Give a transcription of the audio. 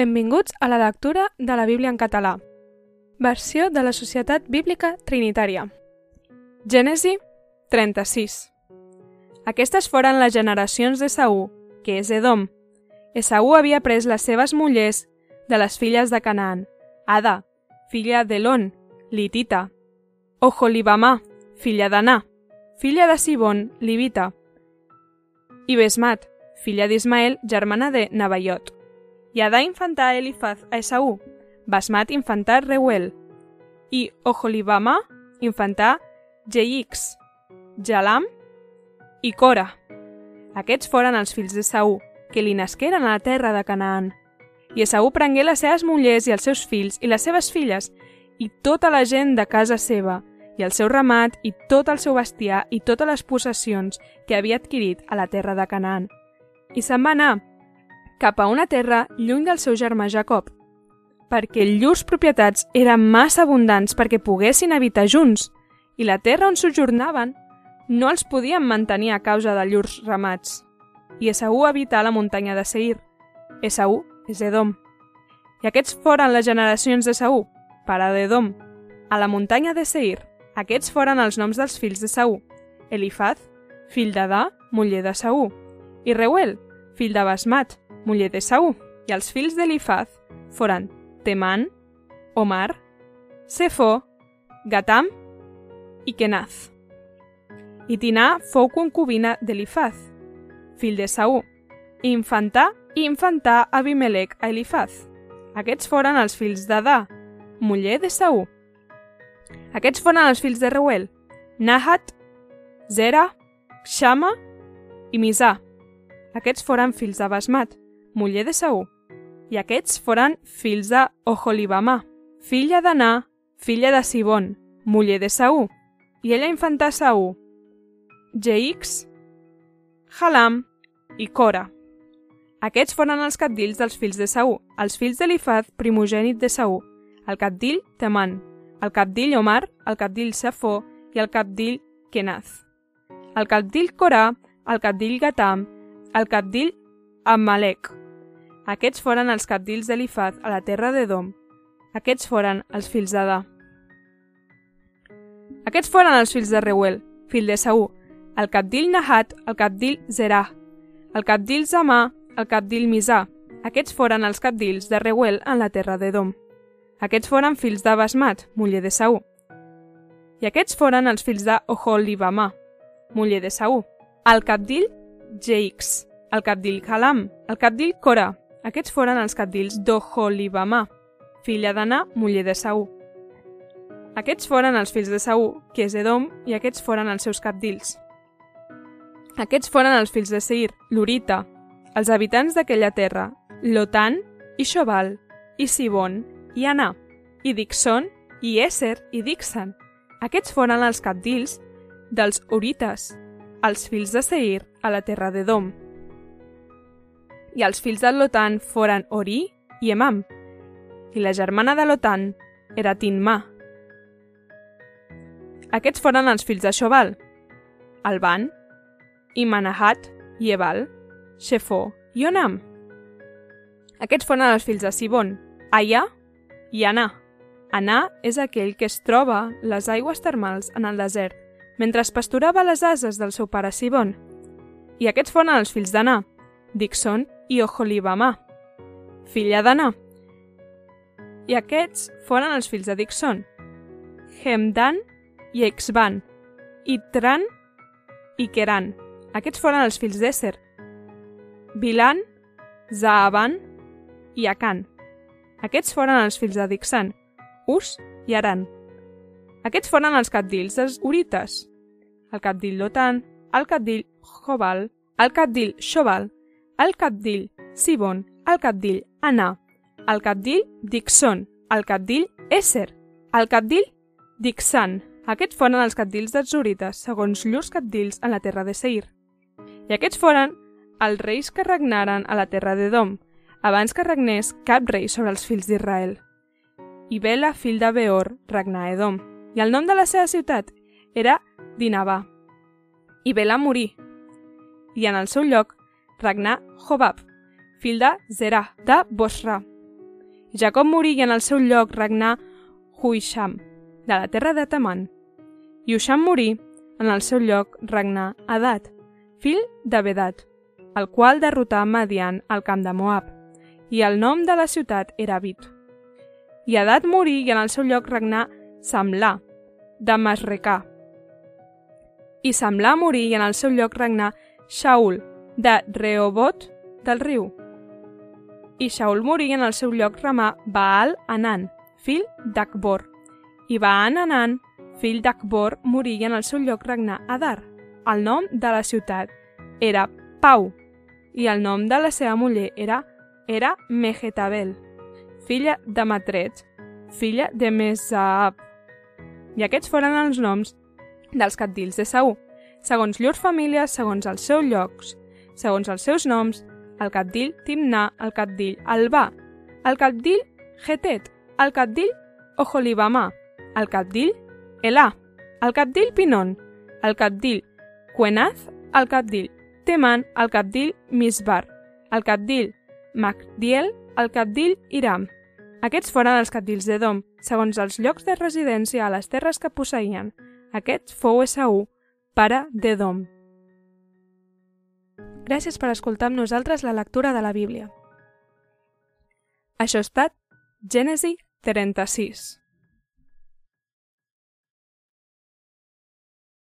Benvinguts a la lectura de la Bíblia en català. Versió de la Societat Bíblica Trinitària. Gènesi 36. Aquestes foren les generacions de Saú, que és Edom. Esaú havia pres les seves mullers de les filles de Canaan, Ada, filla d'Elon, Litita, Oholibamà, filla d'Anà, filla de Sibon, Livita, i Besmat, filla d'Ismael, germana de Nabaiot. I Adà infantà Elifaz a Esaú, Basmat infantà Reuel, i Oholibamà infantà Jeix, Jalam i Cora. Aquests foren els fills d'Esaú, que li nasqueren a la terra de Canaan. I Esaú prengué les seves mullers i els seus fills i les seves filles i tota la gent de casa seva, i el seu ramat i tot el seu bestiar i totes les possessions que havia adquirit a la terra de Canaan. I se'n va anar cap a una terra lluny del seu germà Jacob, perquè llurs propietats eren massa abundants perquè poguessin habitar junts, i la terra on sojornaven no els podien mantenir a causa de llurs ramats. I Esaú habita a la muntanya de Seir. Esaú és Edom. I aquests foren les generacions d'Esaú, pare d'Edom, a la muntanya de Seir. Aquests foren els noms dels fills de Saú. Elifaz, fill d'Adà, muller de Saú. I Reuel, fill de Basmat, muller de Saú. I els fills d'Elifaz foren Teman, Omar, Sefó, Gatam i Kenaz. I Tinà fou concubina d'Elifaz, fill de Saú, i infantà i infantà Abimelec a Elifaz. Aquests foren els fills d'Adà, muller de Saú. Aquests foren els fills de Reuel, Nahat, Zera, Xama i Misà. Aquests foren fills de Basmat, muller de Saú. I aquests foren fills de Oholibamà, filla d'Anà, filla de Sibon, muller de Saú. I ella infantà Saú, Jeix, Halam i Cora. Aquests foren els capdills dels fills de Saú, els fills d'Elifaz, primogènit de Saú, el capdill Teman, el capdill Omar, el capdill Safó i el capdill Kenaz. El capdill Corà, el capdill Gatam, el capdill Amalek. Aquests foren els capdills d'Elifaz a la terra d'Edom. Aquests foren els fills d'Adà. Aquests foren els fills de Reuel, fill de Saú, el capdill Nahat, el capdill Zerah, el capdill Zamà, el capdill Misà. Aquests foren els capdills de Reuel en la terra d'Edom. Aquests foren fills de Basmat, muller de Saú. I aquests foren els fills de Oholibamà, muller de Saú. El capdill Jeix, el capdill Halam, el capdill Cora. Aquests foren els capdills d'Oholibamà, filla d'Anà, muller de Saú. Aquests foren els fills de Saú, que és Edom, i aquests foren els seus capdills. Aquests foren els fills de Seir, l'Urita, els habitants d'aquella terra, Lotan i Xobal, i Sibon, i Anà, i Dixon, i Esser, i Dixan. Aquests foren els capdills dels Urites, els fills de Seir a la terra d'Edom. I els fills de Lotan foren Ori i Emam, i la germana de Lotan era Tinmà. Aquests foren els fills de Xobal, Alban, i Manahat, i Xefó i Onam. Aquests foren els fills de Sibon, Aya i Anà. Anà és aquell que es troba les aigües termals en el desert, mentre es pasturava les ases del seu pare Sibon. I aquests foren els fills d'Anà, Dixon i Oholibamà, filla d'Anà. I aquests foren els fills de Dixon, Hemdan i Exban, i Tran i Keran. Aquests foren els fills d'Esser, Bilan, Zaaban i Akan. Aquests foren els fills de Dixan, Us i Aran. Aquests foren els capdills dels Urites, el capdill Lotan, el capdill Jobal, el capdill Xobal, el capdill Sibon, el capdill Anà, el capdill Dixon, el capdill Esser, el capdill Dixan. Aquests foren els capdills dels Urites, segons llurs capdills en la terra de Seir. I aquests foren els reis que regnaren a la terra d'Edom, abans que regnés cap rei sobre els fills d'Israel. I Bela, fill de Beor, regnà a Edom, i el nom de la seva ciutat era Dinabà. I Bela morí, i en el seu lloc regnà Jobab, fill de Zerah, de Bosra. Jacob morí i en el seu lloc regnà Huisham, de la terra de Taman. I Usham morí, en el seu lloc regnà Adat, fill de Bedat, el qual derrotà Madian al camp de Moab, i el nom de la ciutat era Bit. I Adat morí i en el seu lloc regnà Samlà, de Masrecà. I Samlà morí i en el seu lloc regnà Shaul, de Reobot del riu. I Shaul morí en el seu lloc remà Baal Anan, fill d'Akbor. I Baal Anan, fill d'Akbor, morí en el seu lloc regnà Adar. El nom de la ciutat era Pau i el nom de la seva muller era, era Mehetabel, filla de Matret, filla de Mesaab. I aquests foren els noms dels cabdills de Saúl, segons llurs famílies, segons els seus llocs, segons els seus noms, el cabdill Timnà, el cabdill Albà, el cabdill Getet, el cabdill Oholibamà, el cabdill Elà, el cabdill Pinon, el cabdill Quenaz, el cabdill Teman, el cabdill Misbar, el cabdill Magdiel, el cabdill Iram. Aquests foren els cabdills d'Edom, segons els llocs de residència a les terres que posseïen. Aquest fou Esaú, pare d'Edom. Gràcies per escoltar amb nosaltres la lectura de la Bíblia. Això ha estat Gènesi 36.